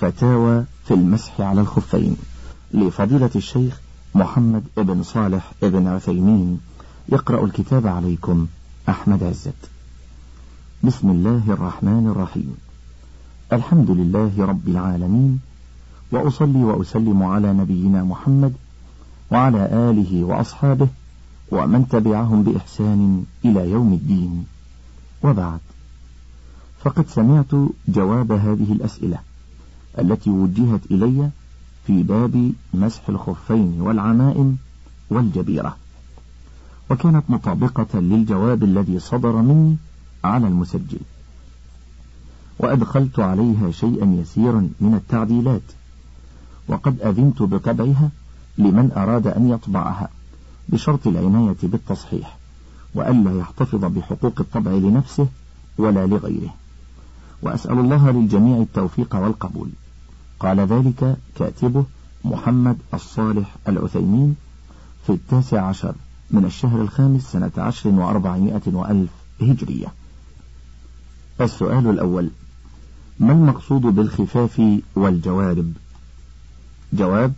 فتاوى في المسح على الخفين لفضيلة الشيخ محمد بن صالح بن عثيمين. يقرأ الكتاب عليكم أحمد عزت. بسم الله الرحمن الرحيم. الحمد لله رب العالمين وأصلي وأسلم على نبينا محمد وعلى آله وأصحابه ومن تبعهم بإحسان إلى يوم الدين. وبعد فقد سمعت جواب هذه الأسئلة. التي وجهت إلي في باب مسح الخفين والعمائم والجبيرة. وكانت مطابقة للجواب الذي صدر مني على المسجل. وأدخلت عليها شيئا يسيرا من التعديلات. وقد أذنت بطبعها لمن أراد أن يطبعها بشرط العناية بالتصحيح وألا يحتفظ بحقوق الطبع لنفسه ولا لغيره. وأسأل الله للجميع التوفيق والقبول. قال ذلك كاتبه محمد الصالح العثيمين في التاسع عشر من الشهر الخامس سنة عشر وأربعمائة وألف هجرية. السؤال الأول ما المقصود بالخفاف والجوارب؟ جواب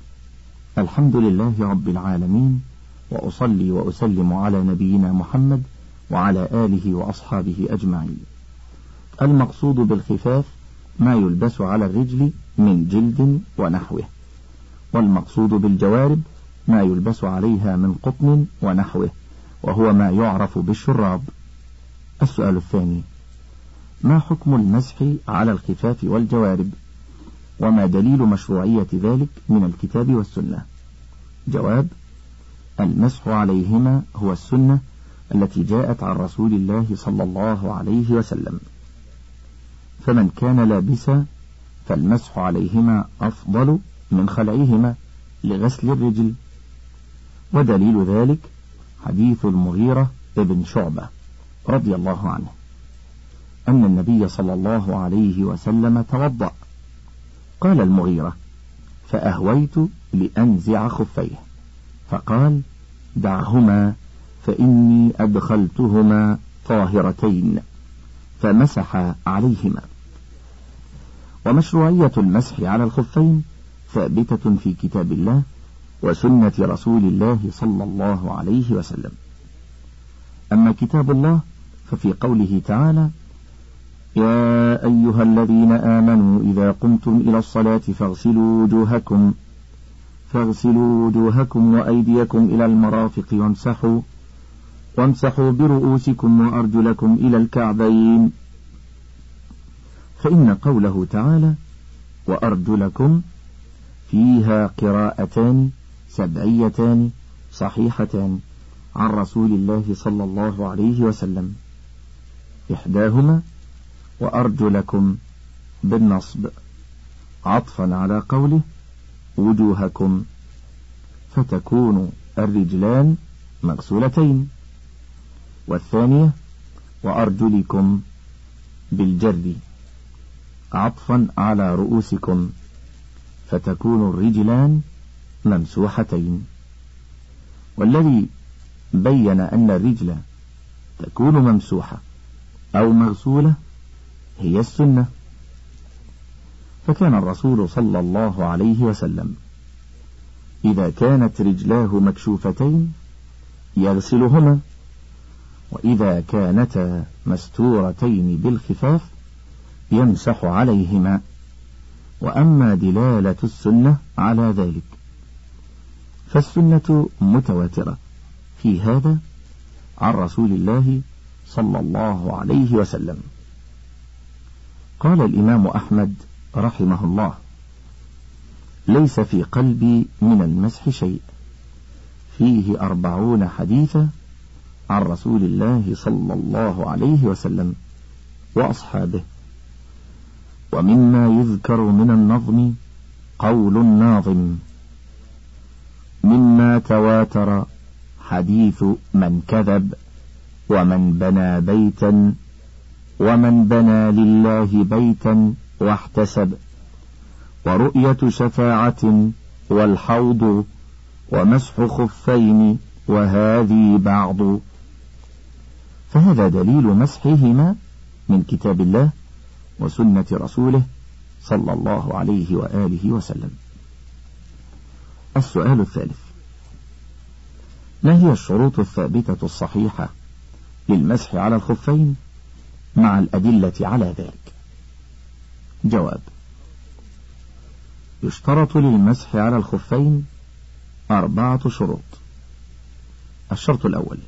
الحمد لله رب العالمين وأصلي وأسلم على نبينا محمد وعلى آله وأصحابه أجمعين. المقصود بالخفاف ما يلبس على الرجل من جلد ونحوه والمقصود بالجوارب ما يلبس عليها من قطن ونحوه وهو ما يعرف بالشراب. السؤال الثاني ما حكم المسح على الخفاف والجوارب؟ وما دليل مشروعية ذلك من الكتاب والسنة؟ جواب المسح عليهما هو السنة التي جاءت عن رسول الله صلى الله عليه وسلم. فمن كان لابسا فالمسح عليهما أفضل من خلعهما لغسل الرجل. ودليل ذلك حديث المغيرة ابن شعبة رضي الله عنه أن النبي صلى الله عليه وسلم توضأ. قال المغيرة فأهويت لأنزع خفيه. فقال دعهما فإني أدخلتهما طاهرتين. فمسح عليهما. ومشروعية المسح على الخفين ثابتة في كتاب الله وسنة رسول الله صلى الله عليه وسلم. أما كتاب الله ففي قوله تعالى يا أيها الذين آمنوا إذا قمتم إلى الصلاة فاغسلوا وجوهكم فاغسلوا وجوهكم وأيديكم إلى المرافق وامسحوا وامسحوا برؤوسكم وأرجلكم إلى الكعبين. فإن قوله تعالى وأرجلكم فيها قراءتان سبعيتان صحيحتان عن رسول الله صلى الله عليه وسلم. إحداهما وأرجلكم بالنصب. عطفا على قوله وجوهكم. فتكون الرجلان مغسولتين. والثانية وأرجلكم بالجر. عطفا على رؤوسكم فتكون الرجلان ممسوحتين. والذي بين أن الرجل تكون ممسوحة أو مغسولة هي السنة. فكان الرسول صلى الله عليه وسلم إذا كانت رجلاه مكشوفتين يغسلهما وإذا كانتا مستورتين بالخفاف يمسح عليهما. وأما دلالة السنة على ذلك. فالسنة متواترة. في هذا عن رسول الله صلى الله عليه وسلم. قال الإمام أحمد رحمه الله ليس في قلبي من المسح شيء. فيه أربعون حديثا عن رسول الله صلى الله عليه وسلم وأصحابه. ومما يذكر من النظم قول الناظم. مما تواتر حديث من كذب ومن بنى بيتا ومن بنى لله بيتا واحتسب. ورؤية شفاعة والحوض ومسح خفين وهذه بعض. فهذا دليل مسحهما من كتاب الله وسنة رسوله صلى الله عليه وآله وسلم. السؤال الثالث. ما هي الشروط الثابتة الصحيحة للمسح على الخفين مع الأدلة على ذلك؟ جواب يشترط للمسح على الخفين أربعة شروط. الشرط الأول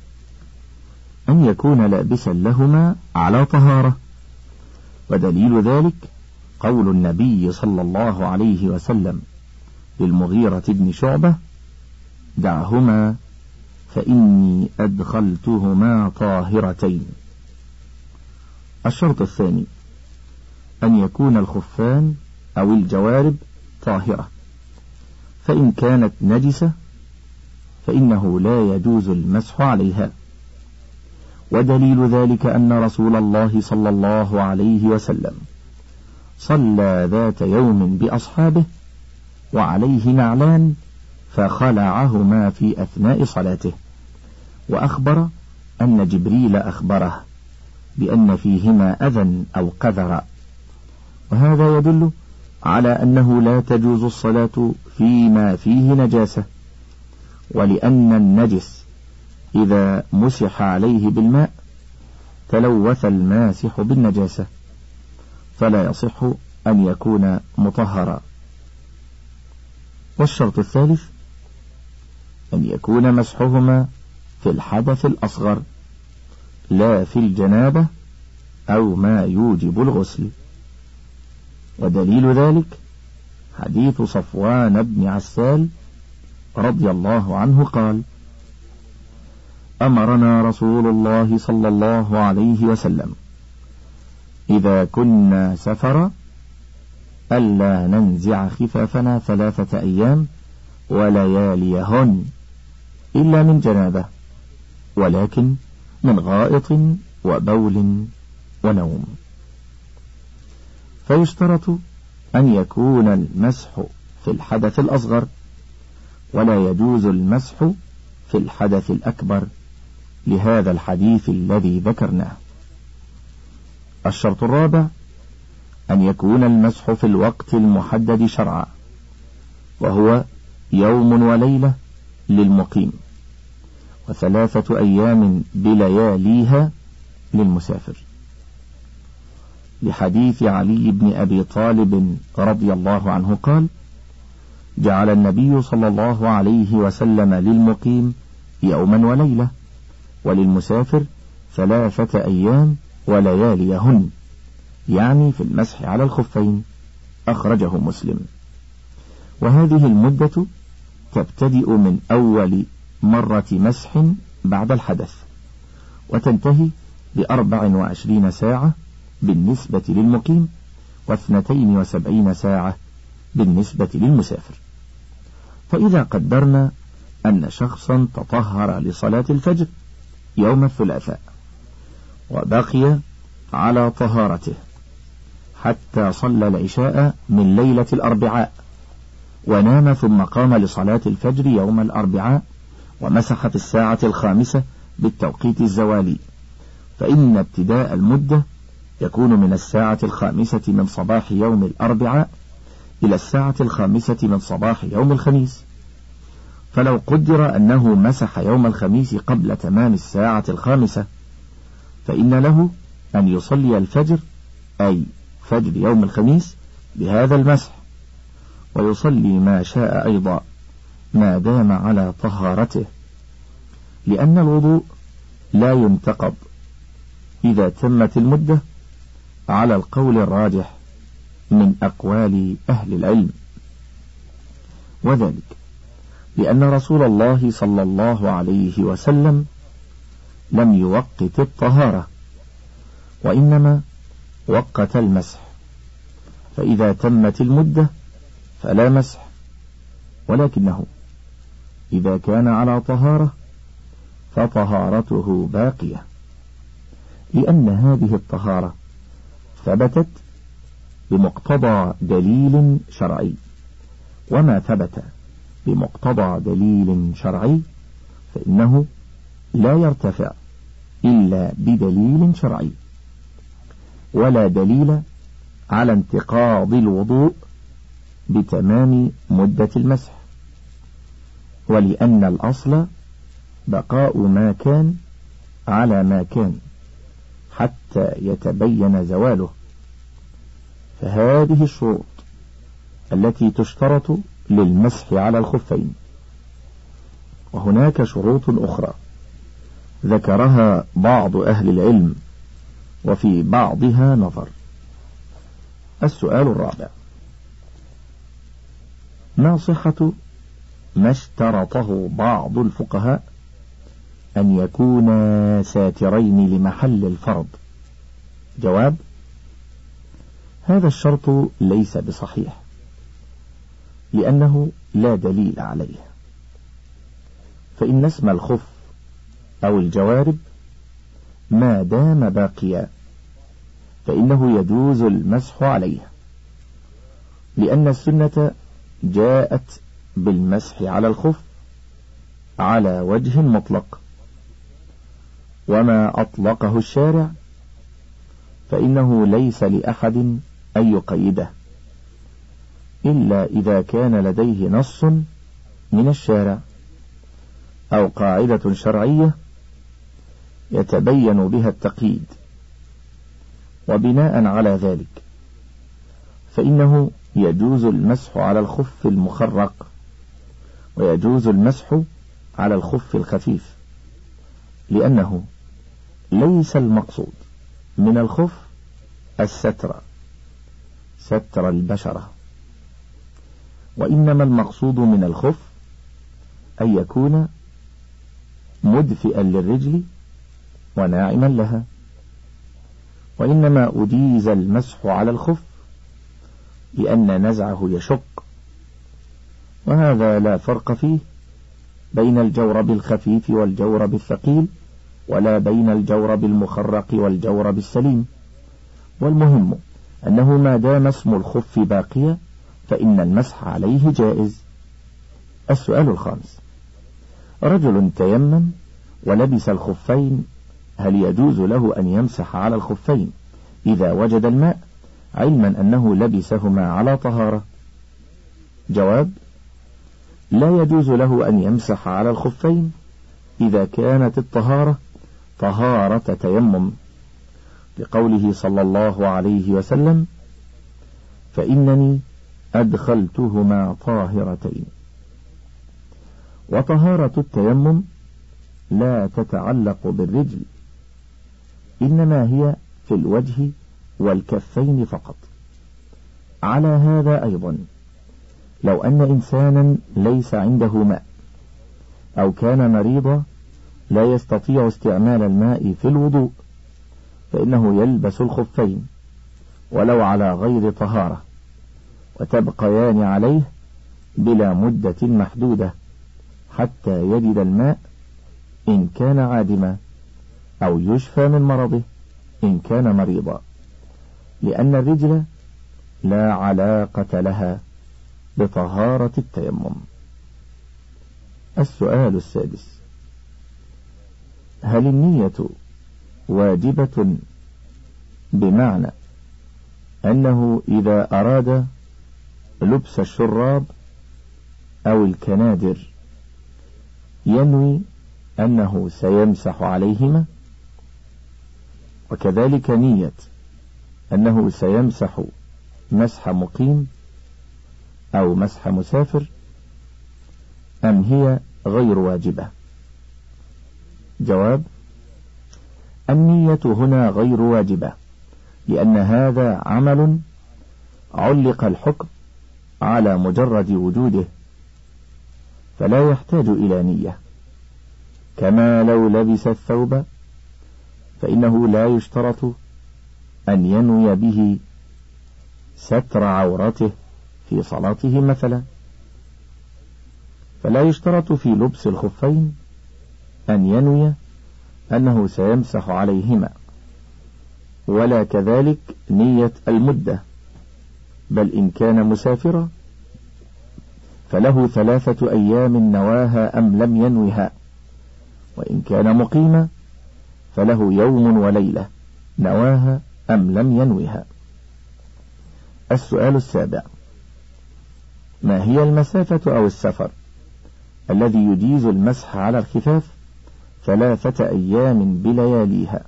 أن يكون لابسا لهما على طهارة. ودليل ذلك قول النبي صلى الله عليه وسلم للمغيرة بن شعبة دعهما فإني أدخلتهما طاهرتين. الشرط الثاني أن يكون الخفان أو الجوارب طاهرة فإن كانت نجسة فإنه لا يجوز المسح عليها. ودليل ذلك أن رسول الله صلى الله عليه وسلم صلى ذات يوم بأصحابه وعليه نعلان فخلعهما في أثناء صلاته وأخبر أن جبريل أخبره بأن فيهما أذى أو قذر وهذا يدل على أنه لا تجوز الصلاة فيما فيه نجاسة ولأن النجس إذا مسح عليه بالماء تلوث الماسح بالنجاسة فلا يصح أن يكون مطهرا. والشرط الثالث أن يكون مسحهما في الحدث الأصغر لا في الجنابة أو ما يوجب الغسل. ودليل ذلك حديث صفوان بن عسال رضي الله عنه قال أمرنا رسول الله صلى الله عليه وسلم. إذا كنا سفرا ألا ننزع خفافنا ثلاثة أيام ولياليهن إلا من جنابة ولكن من غائط وبول ونوم. فيشترط أن يكون المسح في الحدث الأصغر ولا يجوز المسح في الحدث الأكبر. لهذا الحديث الذي ذكرناه. الشرط الرابع أن يكون المسح في الوقت المحدد شرعا وهو يوم وليلة للمقيم وثلاثة أيام بلياليها للمسافر. لحديث علي بن أبي طالب رضي الله عنه قال جعل النبي صلى الله عليه وسلم للمقيم يوما وليلة وللمسافر ثلاثة أيام ولياليهن يعني في المسح على الخفين أخرجه مسلم. وهذه المدة تبتدئ من أول مرة مسح بعد الحدث وتنتهي بأربع وعشرين ساعة بالنسبة للمقيم واثنتين وسبعين ساعة بالنسبة للمسافر. فإذا قدرنا أن شخصا تطهر لصلاة الفجر يوم الثلاثاء وبقي على طهارته حتى صلى العشاء من ليلة الأربعاء ونام ثم قام لصلاة الفجر يوم الأربعاء ومسح في الساعة الخامسة بالتوقيت الزوالي فإن ابتداء المدة يكون من الساعة الخامسة من صباح يوم الأربعاء إلى الساعة الخامسة من صباح يوم الخميس. فلو قدر أنه مسح يوم الخميس قبل تمام الساعة الخامسة فإن له أن يصلي الفجر أي فجر يوم الخميس بهذا المسح ويصلي ما شاء أيضا ما دام على طهارته لأن الوضوء لا ينتقض إذا تمت المدة على القول الراجح من أقوال أهل العلم. وذلك لأن رسول الله صلى الله عليه وسلم لم يوقت الطهارة وإنما وقت المسح. فإذا تمت المدة فلا مسح ولكنه إذا كان على طهارة فطهارته باقية لأن هذه الطهارة ثبتت بمقتضى دليل شرعي وما ثبت بمقتضى دليل شرعي فإنه لا يرتفع إلا بدليل شرعي ولا دليل على انتقاض الوضوء بتمام مدة المسح ولأن الأصل بقاء ما كان على ما كان حتى يتبين زواله. فهذه الشروط التي تشترط للمسح على الخفين. وهناك شروط أخرى ذكرها بعض أهل العلم وفي بعضها نظر. السؤال الرابع ما صحة ما اشترطه بعض الفقهاء أن يكونا ساترين لمحل الفرض؟ جواب هذا الشرط ليس بصحيح. لأنه لا دليل عليه. فإن اسم الخف أو الجوارب ما دام باقيا فإنه يجوز المسح عليه. لأن السنة جاءت بالمسح على الخف على وجه مطلق. وما أطلقه الشارع فإنه ليس لأحد أن يقيده. إلا إذا كان لديه نص من الشارع أو قاعدة شرعية يتبين بها التقييد وبناء على ذلك فإنه يجوز المسح على الخف المخرق ويجوز المسح على الخف الخفيف لأنه ليس المقصود من الخف الستر ستر البشرة. وإنما المقصود من الخف أن يكون مدفئا للرجل وناعما لها. وإنما أجيز المسح على الخف لأن نزعه يشق. وهذا لا فرق فيه بين الجورب الخفيف والجورب الثقيل ولا بين الجورب المخرق والجورب السليم والمهم أنه ما دام اسم الخف باقيا فإن المسح عليه جائز. السؤال الخامس. رجل تيمم ولبس الخفين هل يجوز له أن يمسح على الخفين؟ إذا وجد الماء علما أنه لبسهما على طهارة. جواب لا يجوز له أن يمسح على الخفين. إذا كانت الطهارة طهارة تيمم. لقوله صلى الله عليه وسلم فإنني أدخلتهما طاهرتين. وطهارة التيمم لا تتعلق بالرجل إنما هي في الوجه والكفين فقط. على هذا أيضا لو أن إنسانا ليس عنده ماء أو كان مريضا لا يستطيع استعمال الماء في الوضوء فإنه يلبس الخفين ولو على غير طهارة. وتبقيان عليه بلا مدة محدودة حتى يجد الماء إن كان عادما أو يشفى من مرضه إن كان مريضا. لأن الرجل لا علاقة لها بطهارة التيمم. السؤال السادس. هل النية واجبة بمعنى أنه إذا أراد لبس الشراب أو الكنادر ينوي أنه سيمسح عليهما وكذلك نية أنه سيمسح مسح مقيم أو مسح مسافر أم هي غير واجبة؟ جواب النية هنا غير واجبة لأن هذا عمل علق الحكم على مجرد وجوده فلا يحتاج إلى نية. كما لو لبس الثوب فإنه لا يشترط أن ينوي به ستر عورته في صلاته مثلا. فلا يشترط في لبس الخفين أن ينوي أنه سيمسح عليهما. ولا كذلك نية المدة. بل إن كان مسافرا. فله ثلاثة أيام نواها أم لم ينوها. وإن كان مقيما فله يوم وليلة نواها أم لم ينوها. السؤال السابع. ما هي المسافة أو السفر الذي يجيز المسح على الخفاف ثلاثة أيام بلياليها؟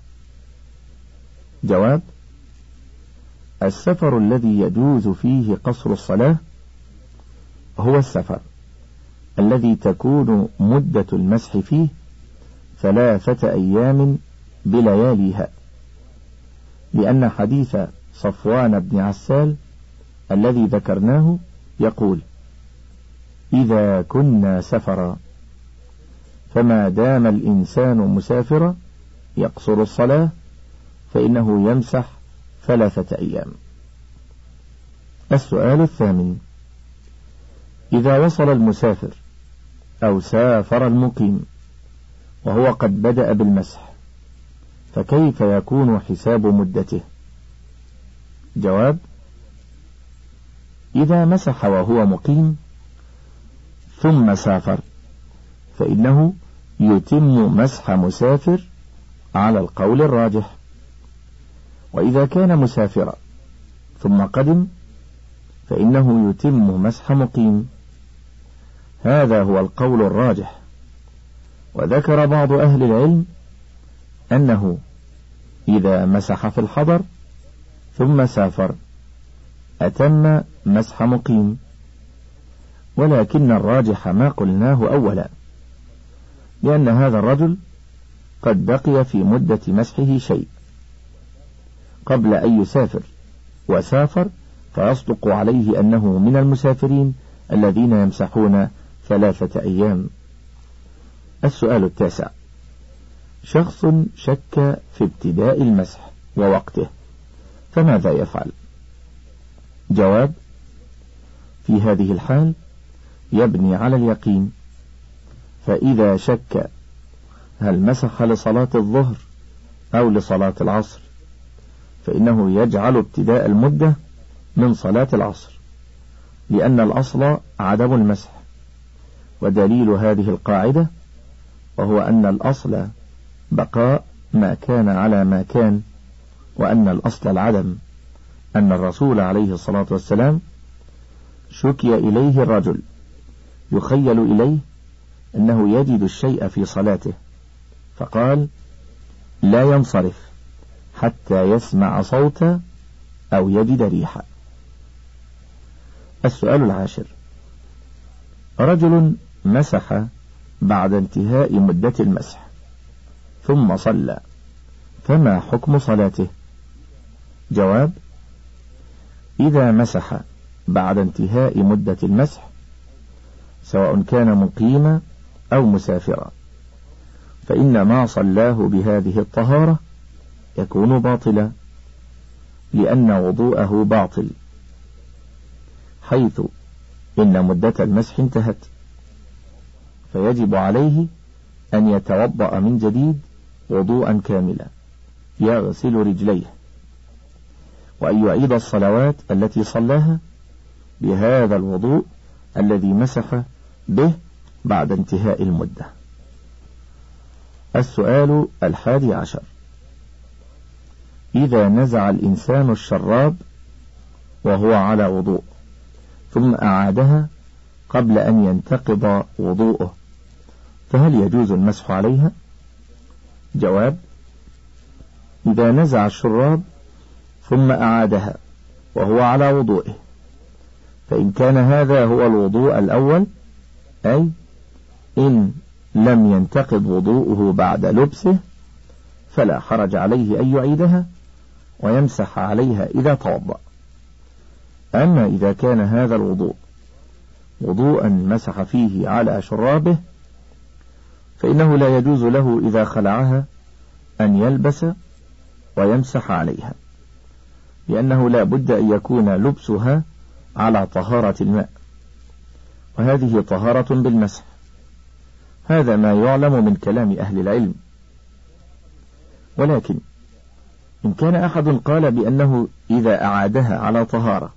جواب السفر الذي يجوز فيه قصر الصلاة هو السفر الذي تكون مدة المسح فيه ثلاثة أيام بلياليها لأن حديث صفوان بن عسال الذي ذكرناه يقول إذا كنا سفرا فما دام الإنسان مسافرا يقصر الصلاة فإنه يمسح ثلاثة أيام. السؤال الثامن. إذا وصل المسافر أو سافر المقيم وهو قد بدأ بالمسح فكيف يكون حساب مدته؟ جواب إذا مسح وهو مقيم ثم سافر فإنه يتم مسح مسافر على القول الراجح. وإذا كان مسافرا ثم قدم فإنه يتم مسح مقيم. هذا هو القول الراجح. وذكر بعض أهل العلم أنه إذا مسح في الحضر ثم سافر أتم مسح مقيم. ولكن الراجح ما قلناه أولا لأن هذا الرجل قد بقي في مدة مسحه شيء. قبل أن يسافر وسافر فيصدق عليه أنه من المسافرين الذين يمسحون ثلاثة أيام. السؤال التاسع شخص شك في ابتداء المسح ووقته فماذا يفعل؟ جواب في هذه الحال يبني على اليقين فإذا شك هل مسح لصلاة الظهر أو لصلاة العصر؟ فإنه يجعل ابتداء المدة من صلاة العصر لأن الأصل عدم المسح ودليل هذه القاعدة وهو أن الأصل بقاء ما كان على ما كان وأن الأصل العدم أن الرسول عليه الصلاة والسلام شكي إليه الرجل يخيل إليه أنه يجد الشيء في صلاته فقال لا ينصرف. حتى يسمع صوتا أو يجد ريحا. السؤال العاشر. رجل مسح بعد انتهاء مدة المسح ثم صلى فما حكم صلاته؟ جواب إذا مسح بعد انتهاء مدة المسح سواء كان مقيما أو مسافرا فإن ما صلاه بهذه الطهارة يكون باطلا لأن وضوءه باطل حيث إن مدة المسح انتهت. فيجب عليه أن يتوضأ من جديد وضوءا كاملا يغسل رجليه. وأن يعيد الصلوات التي صلاها بهذا الوضوء الذي مسح به بعد انتهاء المدة. السؤال الحادي عشر. إذا نزع الإنسان الشراب وهو على وضوء ثم أعادها قبل أن ينتقض وضوءه. فهل يجوز المسح عليها؟ جواب إذا نزع الشراب ثم أعادها وهو على وضوئه. فإن كان هذا هو الوضوء الأول أي إن لم ينتقض وضوءه بعد لبسه فلا حرج عليه أن يعيدها. ويمسح عليها إذا توضأ. أما إذا كان هذا الوضوء وضوءا مسح فيه على شرابه فإنه لا يجوز له إذا خلعها أن يلبس ويمسح عليها لأنه لا بد أن يكون لبسها على طهارة الماء. وهذه طهارة بالمسح. هذا ما يعلم من كلام أهل العلم. ولكن إن كان أحد قال بأنه إذا أعادها على طهارة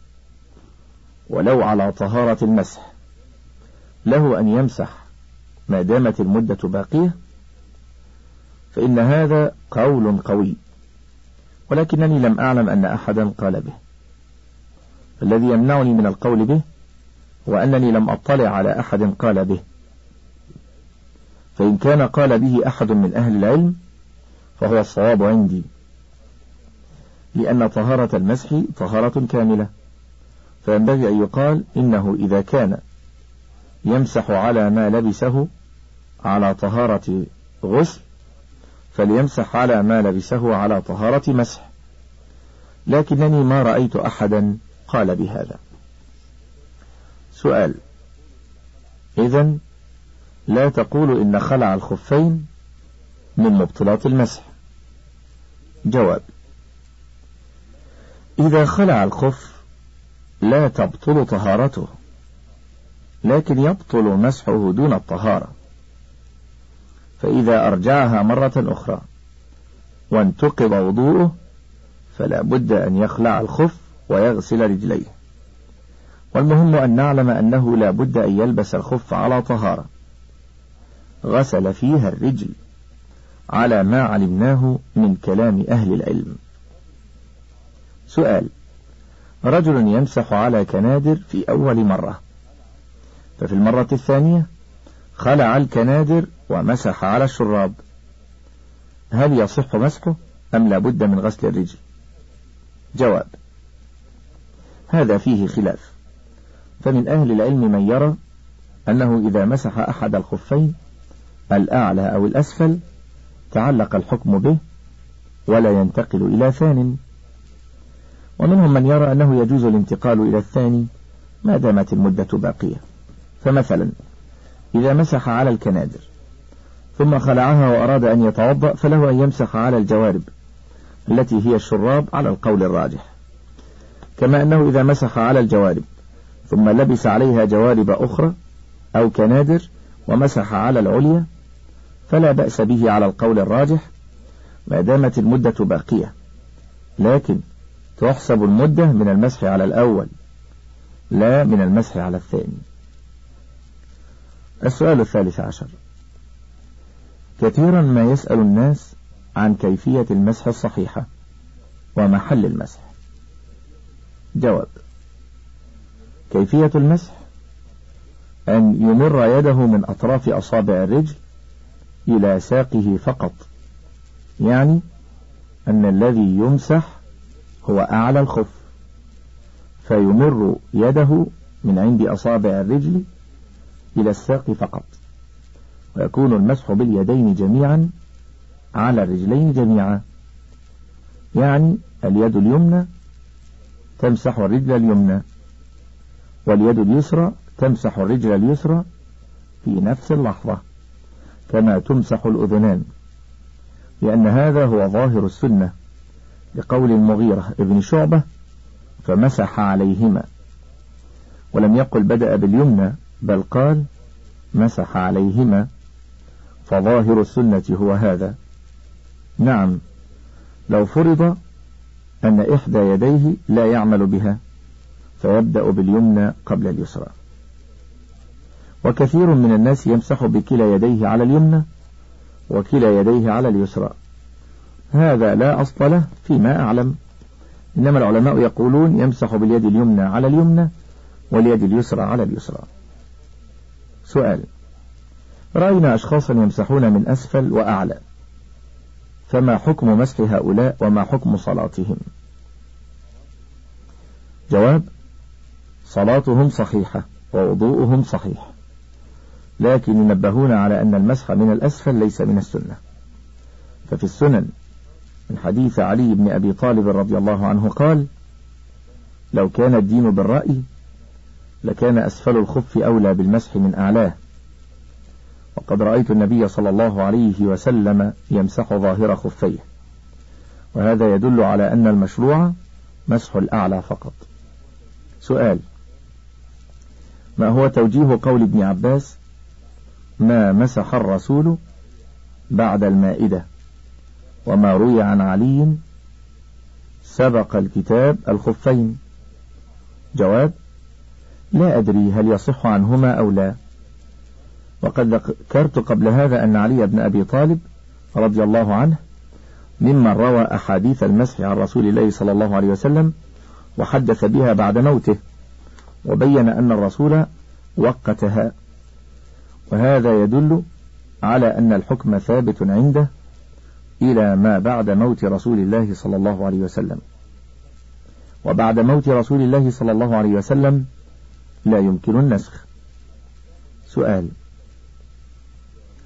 ولو على طهارة المسح له أن يمسح ما دامت المدة باقية فإن هذا قول قوي ولكنني لم أعلم أن أحدا قال به. الذي يمنعني من القول به هو أنني لم أطلع على أحد قال به. فإن كان قال به أحد من أهل العلم فهو الصواب عندي. لأن طهارة المسح طهارة كاملة. فينبغي أن يقال إنه إذا كان يمسح على ما لبسه على طهارة غسل فليمسح على ما لبسه على طهارة مسح. لكنني ما رأيت أحدا قال بهذا. سؤال. إذا لا تقول إن خلع الخفين من مبطلات المسح. جواب. إذا خلع الخف لا تبطل طهارته لكن يبطل مسحه دون الطهارة. فإذا أرجعها مرة أخرى وانتقض وضوءه فلا بد أن يخلع الخف ويغسل رجليه. والمهم أن نعلم أنه لا بد أن يلبس الخف على طهارة. غسل فيها الرجل على ما علمناه من كلام أهل العلم. سؤال. رجل يمسح على كنادر في أول مرة. ففي المرة الثانية خلع الكنادر ومسح على الشراب. هل يصح مسحه أم لا بد من غسل الرجل؟ جواب. هذا فيه خلاف. فمن أهل العلم من يرى أنه إذا مسح أحد الخفين الأعلى أو الأسفل تعلق الحكم به ولا ينتقل إلى ثان. ومنهم من يرى أنه يجوز الانتقال إلى الثاني ما دامت المدة باقية. فمثلا إذا مسح على الكنادر ثم خلعها وأراد أن يتوضأ فله أن يمسح على الجوارب التي هي الشراب على القول الراجح. كما أنه إذا مسح على الجوارب ثم لبس عليها جوارب أخرى أو كنادر ومسح على العليا فلا بأس به على القول الراجح ما دامت المدة باقية. لكن تحسب المدة من المسح على الأول لا من المسح على الثاني. السؤال الثالث عشر. كثيرا ما يسأل الناس عن كيفية المسح الصحيحة ومحل المسح. جواب كيفية المسح؟ أن يمر يده من أطراف أصابع الرجل إلى ساقه فقط. يعني أن الذي يمسح هو أعلى الخف فيمر يده من عند أصابع الرجل إلى الساق فقط. ويكون المسح باليدين جميعا على الرجلين جميعا. يعني اليد اليمنى تمسح الرجل اليمنى واليد اليسرى تمسح الرجل اليسرى في نفس اللحظة كما تمسح الأذنان لأن هذا هو ظاهر السنة. لقول المغيرة ابن شعبة فمسح عليهما. ولم يقل بدأ باليمنى بل قال مسح عليهما. فظاهر السنة هو هذا. نعم لو فرض أن إحدى يديه لا يعمل بها فيبدأ باليمنى قبل اليسرى. وكثير من الناس يمسح بكلا يديه على اليمنى وكلا يديه على اليسرى. هذا لا أصل له فيما أعلم. إنما العلماء يقولون يمسح باليد اليمنى على اليمنى واليد اليسرى على اليسرى. سؤال رأينا أشخاصا يمسحون من أسفل وأعلى فما حكم مسح هؤلاء وما حكم صلاتهم؟ جواب صلاتهم صحيحة ووضوءهم صحيح لكن ينبهون على أن المسح من الأسفل ليس من السنة. ففي السنن من حديث علي بن أبي طالب رضي الله عنه قال لو كان الدين بالرأي لكان أسفل الخف أولى بالمسح من أعلاه. وقد رأيت النبي صلى الله عليه وسلم يمسح ظاهر خفيه. وهذا يدل على أن المشروع مسح الأعلى فقط. سؤال ما هو توجيه قول ابن عباس ما مسح الرسول بعد المائدة وما روي عن علي سبق الكتاب الخفين. جواب لا أدري هل يصح عنهما أو لا. وقد ذكرت قبل هذا أن علي بن أبي طالب رضي الله عنه ممن روى أحاديث المسح عن رسول الله صلى الله عليه وسلم وحدث بها بعد موته وبين أن الرسول وقتها. وهذا يدل على أن الحكم ثابت عنده إلى ما بعد موت رسول الله صلى الله عليه وسلم. وبعد موت رسول الله صلى الله عليه وسلم لا يمكن النسخ. سؤال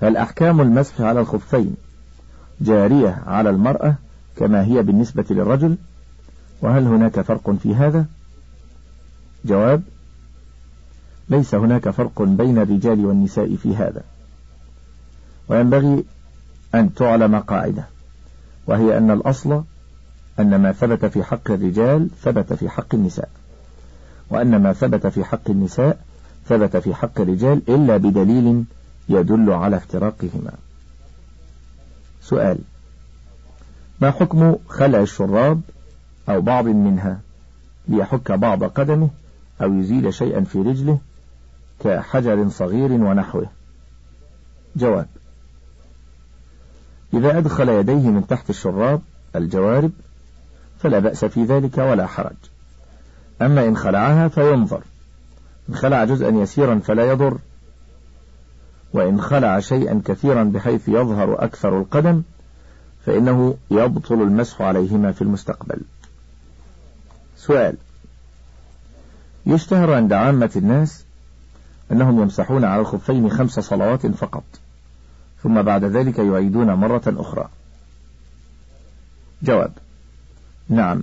هل أحكام المسح على الخفين جارية على المرأة كما هي بالنسبة للرجل؟ وهل هناك فرق في هذا؟ جواب ليس هناك فرق بين الرجال والنساء في هذا. وينبغي أن تعلم قاعدة وهي أن الأصل أن ما ثبت في حق الرجال ثبت في حق النساء وأن ما ثبت في حق النساء ثبت في حق الرجال إلا بدليل يدل على افتراقهما. سؤال ما حكم خلع الشراب أو بعض منها ليحك بعض قدمه أو يزيل شيئا في رجله كحجر صغير ونحوه؟ جواب إذا أدخل يديه من تحت الشراب الجوارب فلا بأس في ذلك ولا حرج. أما إن خلعها فينظر. إن خلع جزءا يسيرا فلا يضر. وإن خلع شيئا كثيرا بحيث يظهر أكثر القدم فإنه يبطل المسح عليهما في المستقبل. سؤال. يشتهر عند عامة الناس أنهم يمسحون على الخفين خمس صلوات فقط. ثم بعد ذلك يعيدون مرة أخرى. جواب. نعم.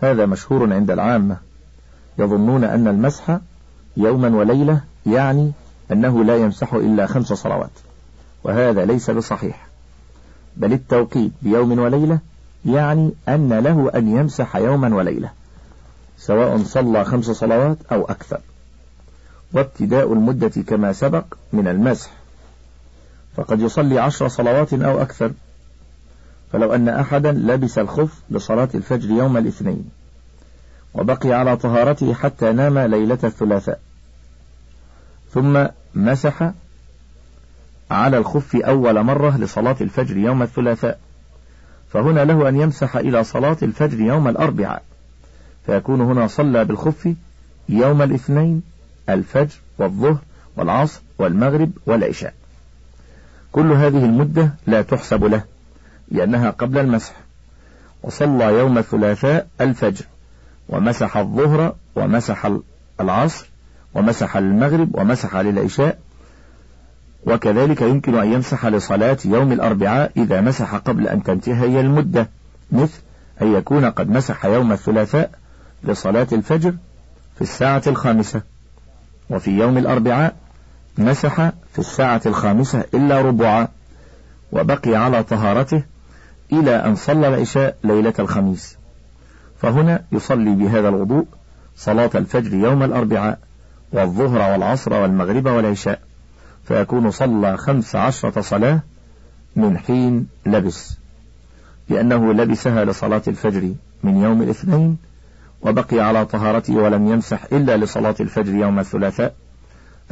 هذا مشهور عند العامة. يظنون أن المسح يوما وليلة يعني أنه لا يمسح إلا خمس صلوات. وهذا ليس بصحيح. بل التوقيت بيوم وليلة يعني أن له أن يمسح يوما وليلة. سواء صلى خمس صلوات أو أكثر. وابتداء المدة كما سبق من المسح. فقد يصلي عشر صلوات أو أكثر. فلو أن أحدا لبس الخف لصلاة الفجر يوم الاثنين وبقي على طهارته حتى نام ليلة الثلاثاء ثم مسح على الخف أول مرة لصلاة الفجر يوم الثلاثاء فهنا له أن يمسح إلى صلاة الفجر يوم الأربعاء فيكون هنا صلى بالخف يوم الاثنين الفجر والظهر والعصر والمغرب والعشاء. كل هذه المدة لا تحسب له لأنها قبل المسح. وصلى يوم الثلاثاء الفجر ومسح الظهر ومسح العصر ومسح المغرب ومسح للعشاء. وكذلك يمكن أن يمسح لصلاة يوم الأربعاء إذا مسح قبل أن تنتهي المدة. مثل أن يكون قد مسح يوم الثلاثاء لصلاة الفجر في الساعة الخامسة. وفي يوم الأربعاء مسح في الساعة الخامسة إلا ربعا وبقي على طهارته إلى أن صلى العشاء ليلة الخميس. فهنا يصلي بهذا الوضوء صلاة الفجر يوم الأربعاء والظهر والعصر والمغرب والعشاء. فيكون صلى خمس عشرة صلاة من حين لبس لأنه لبسها لصلاة الفجر من يوم الاثنين وبقي على طهارته ولم يمسح إلا لصلاة الفجر يوم الثلاثاء.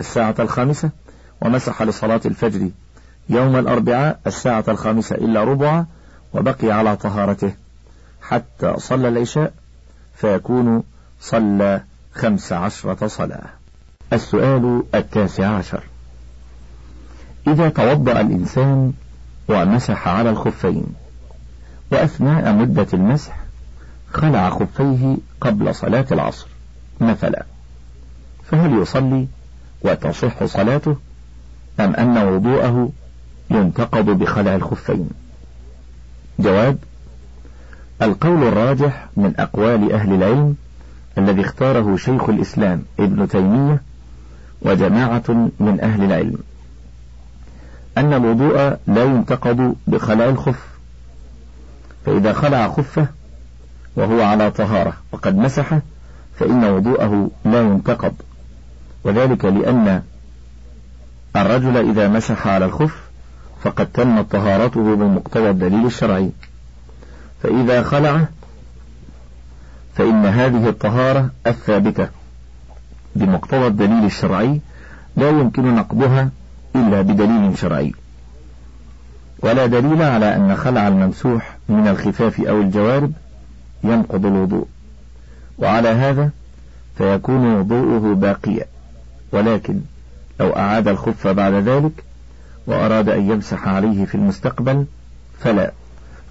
الساعة الخامسة ومسح لصلاة الفجر يوم الأربعاء الساعة الخامسة إلا ربع وبقي على طهارته حتى صلى العشاء فيكون صلى خمس عشرة صلاة. السؤال التاسع عشر. إذا توضأ الإنسان ومسح على الخفين وأثناء مدة المسح خلع خفيه قبل صلاة العصر مثلا فهل يصلي؟ وتصح صلاته أم أن وضوءه ينتقض بخلع الخفين؟ جواب القول الراجح من أقوال أهل العلم الذي اختاره شيخ الإسلام ابن تيمية وجماعة من أهل العلم أن الوضوء لا ينتقض بخلع الخف فإذا خلع خفه وهو على طهارة وقد مسحه فإن وضوءه لا ينتقض. وذلك لأن الرجل إذا مسح على الخف فقد تمت طهارته بمقتضى الدليل الشرعي. فإذا خلعه فإن هذه الطهارة الثابتة بمقتضى الدليل الشرعي لا يمكن نقضها إلا بدليل شرعي. ولا دليل على أن خلع الممسوح من الخفاف أو الجوارب ينقض الوضوء. وعلى هذا فيكون وضوءه باقيا. ولكن لو أعاد الخف بعد ذلك وأراد أن يمسح عليه في المستقبل فلا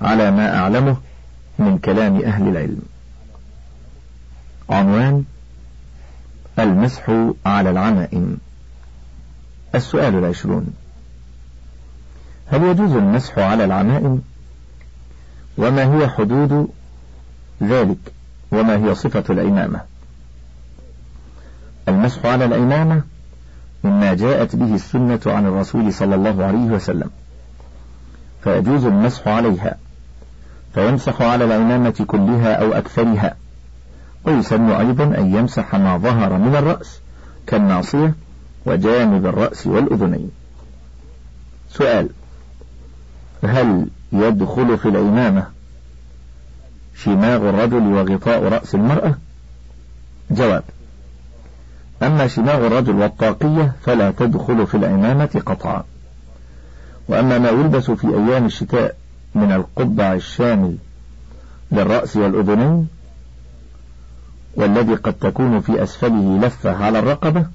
على ما أعلمه من كلام أهل العلم. عنوان المسح على العمائم. السؤال العشرون هل يجوز المسح على العمائم؟ وما هي حدود ذلك؟ وما هي صفة العمامة المسح على العمامة مما جاءت به السنة عن الرسول صلى الله عليه وسلم. فيجوز المسح عليها فيمسح على العمامة كلها أو أكثرها. ويسن أيضا أن يمسح ما ظهر من الرأس كالناصية وجانب الرأس والأذنين. سؤال هل يدخل في العمامة شماغ الرجل وغطاء رأس المرأة؟ جواب أما شماغ الرجل والطاقية فلا تدخل في العمامة قطعا. وأما ما يلبس في أيام الشتاء من القبع الشامل للرأس والأذنين والذي قد تكون في أسفله لفة على الرقبة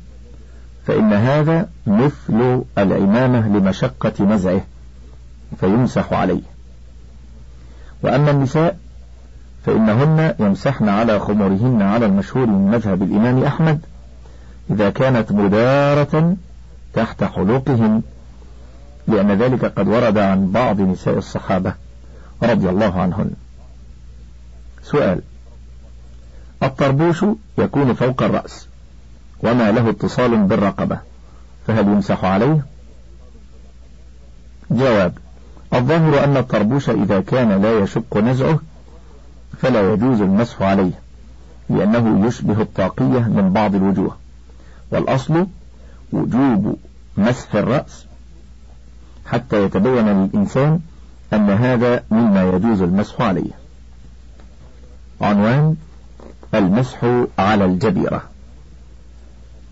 فإن هذا مثل العمامة لمشقة نزعه فيمسح عليه. وأما النساء فإنهن يمسحن على خمرهن على المشهور من مذهب الإمام أحمد إذا كانت مدارة تحت حلوقهن لأن ذلك قد ورد عن بعض نساء الصحابة رضي الله عنهن. سؤال الطربوش يكون فوق الرأس وما له اتصال بالرقبة فهل يمسح عليه؟ جواب الظاهر أن الطربوش إذا كان لا يشق نزعه فلا يجوز المسح عليه لأنه يشبه الطاقية من بعض الوجوه. والأصل وجوب مسح الرأس حتى يتبين للإنسان أن هذا مما يجوز المسح عليه. عنوان المسح على الجبيرة.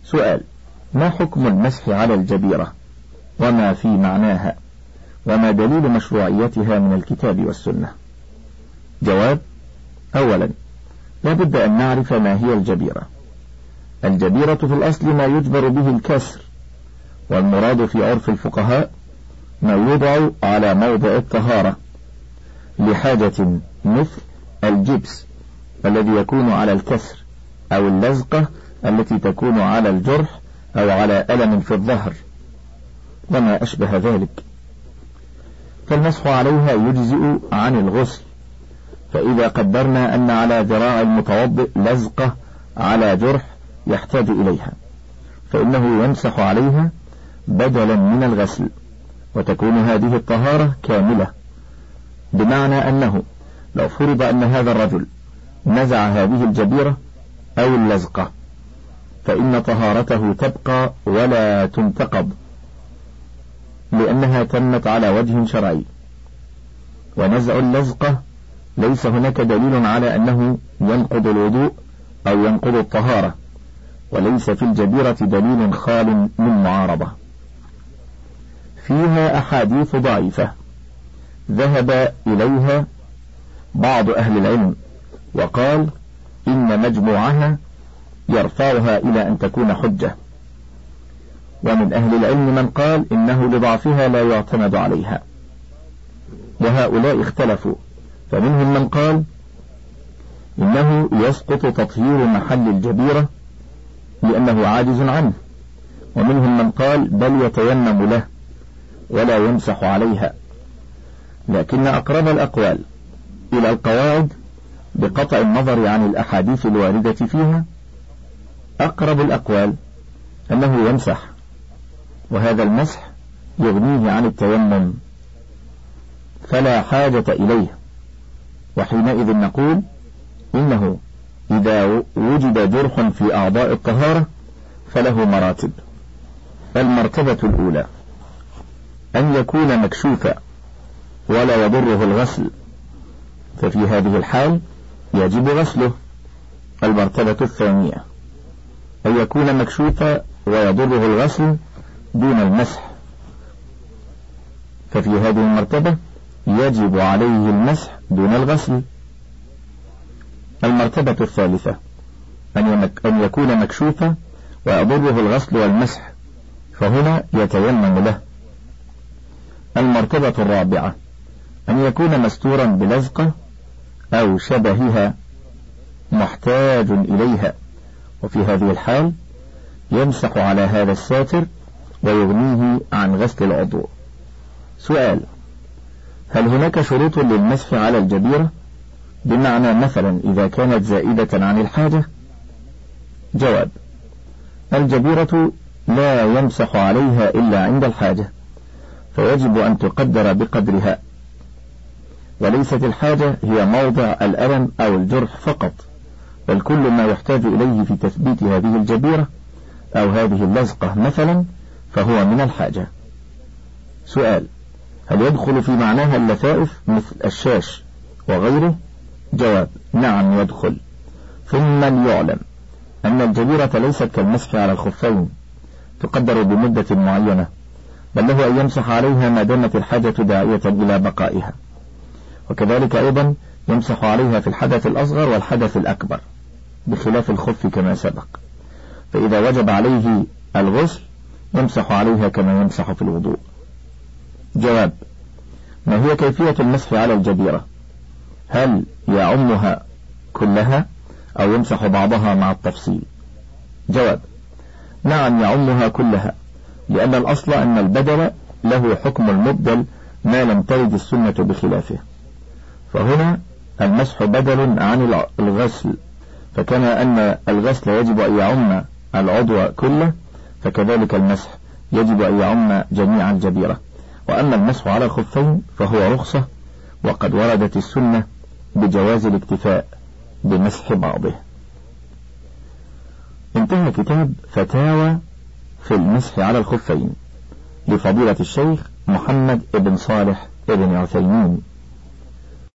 سؤال ما حكم المسح على الجبيرة؟ وما في معناها؟ وما دليل مشروعيتها من الكتاب والسنة؟ جواب أولا لا بد أن نعرف ما هي الجبيرة. الجبيرة في الأصل ما يجبر به الكسر والمراد في عرف الفقهاء ما يوضع على موضع الطهارة لحاجة مثل الجبس الذي يكون على الكسر أو اللزقة التي تكون على الجرح أو على ألم في الظهر وما أشبه ذلك. فالمسح عليها يجزئ عن الغسل. فإذا قدرنا أن على ذراع المتوضئ لزقة على جرح يحتاج إليها فإنه يمسح عليها بدلا من الغسل وتكون هذه الطهارة كاملة. بمعنى أنه لو فرض أن هذا الرجل نزع هذه الجبيرة أو اللزقة فإن طهارته تبقى ولا تنتقض لأنها تمت على وجه شرعي. ونزع اللزقة ليس هناك دليل على أنه ينقض الوضوء أو ينقض الطهارة. وليس في الجبيرة دليل خال من معارضة. فيها أحاديث ضعيفة. ذهب إليها بعض أهل العلم وقال إن مجموعها يرفعها إلى أن تكون حجة. ومن أهل العلم من قال إنه لضعفها لا يعتمد عليها. وهؤلاء اختلفوا. فمنهم من قال إنه يسقط تطهير محل الجبيرة لأنه عاجز عنه. ومنهم من قال بل يتيمم له ولا يمسح عليها. لكن أقرب الأقوال إلى القواعد بقطع النظر عن الأحاديث الواردة فيها أقرب الأقوال أنه يمسح وهذا المسح يغنيه عن التيمم. فلا حاجة إليه. وحينئذ نقول إنه إذا وجد جرح في أعضاء الطهارة فله مراتب. المرتبة الأولى أن يكون مكشوفا ولا يضره الغسل. ففي هذه الحال يجب غسله. المرتبة الثانية أن يكون مكشوفا ويضره الغسل دون المسح. ففي هذه المرتبة يجب عليه المسح دون الغسل. المرتبة الثالثة أن يكون مكشوفا ويضره الغسل والمسح فهنا يتيمم له. المرتبة الرابعة أن يكون مستورا بلزقة أو شبهها محتاج إليها. وفي هذه الحال يمسح على هذا الساتر ويغنيه عن غسل العضو. سؤال هل هناك شروط للمسح على الجبيرة؟ بمعنى مثلا إذا كانت زائدة عن الحاجة جواب الجبيرة لا يمسح عليها إلا عند الحاجة فيجب أن تقدر بقدرها. وليست الحاجة هي موضع الألم أو الجرح فقط بل كل ما يحتاج إليه في تثبيت هذه الجبيرة أو هذه اللزقة مثلا فهو من الحاجة. سؤال هل يدخل في معناها اللفائف مثل الشاش وغيره؟ جواب نعم يدخل. ثم ليعلم أن الجبيرة ليست كالمسح على الخفين تقدر بمدة معينة بل له أن يمسح عليها ما دامت الحاجة داعية إلى بقائها. وكذلك أيضا يمسح عليها في الحدث الأصغر والحدث الأكبر بخلاف الخف كما سبق. فإذا وجب عليه الغسل يمسح عليها كما يمسح في الوضوء. جواب ما هي كيفية المسح على الجبيرة هل يعمها كلها أو يمسح بعضها مع التفصيل؟ جواب نعم يعمها كلها لأن الأصل أن البدل له حكم المبدل ما لم ترد السنة بخلافه. فهنا المسح بدل عن الغسل. فكما أن الغسل يجب أن يعم العضو كله فكذلك المسح يجب أن يعم جميع الجبيرة. وأما المسح على الخفين فهو رخصة وقد وردت السنة بجواز الاكتفاء بمسح بعضه. انتهى كتاب فتاوى في المسح على الخفين لفضيلة الشيخ محمد بن صالح بن عثيمين.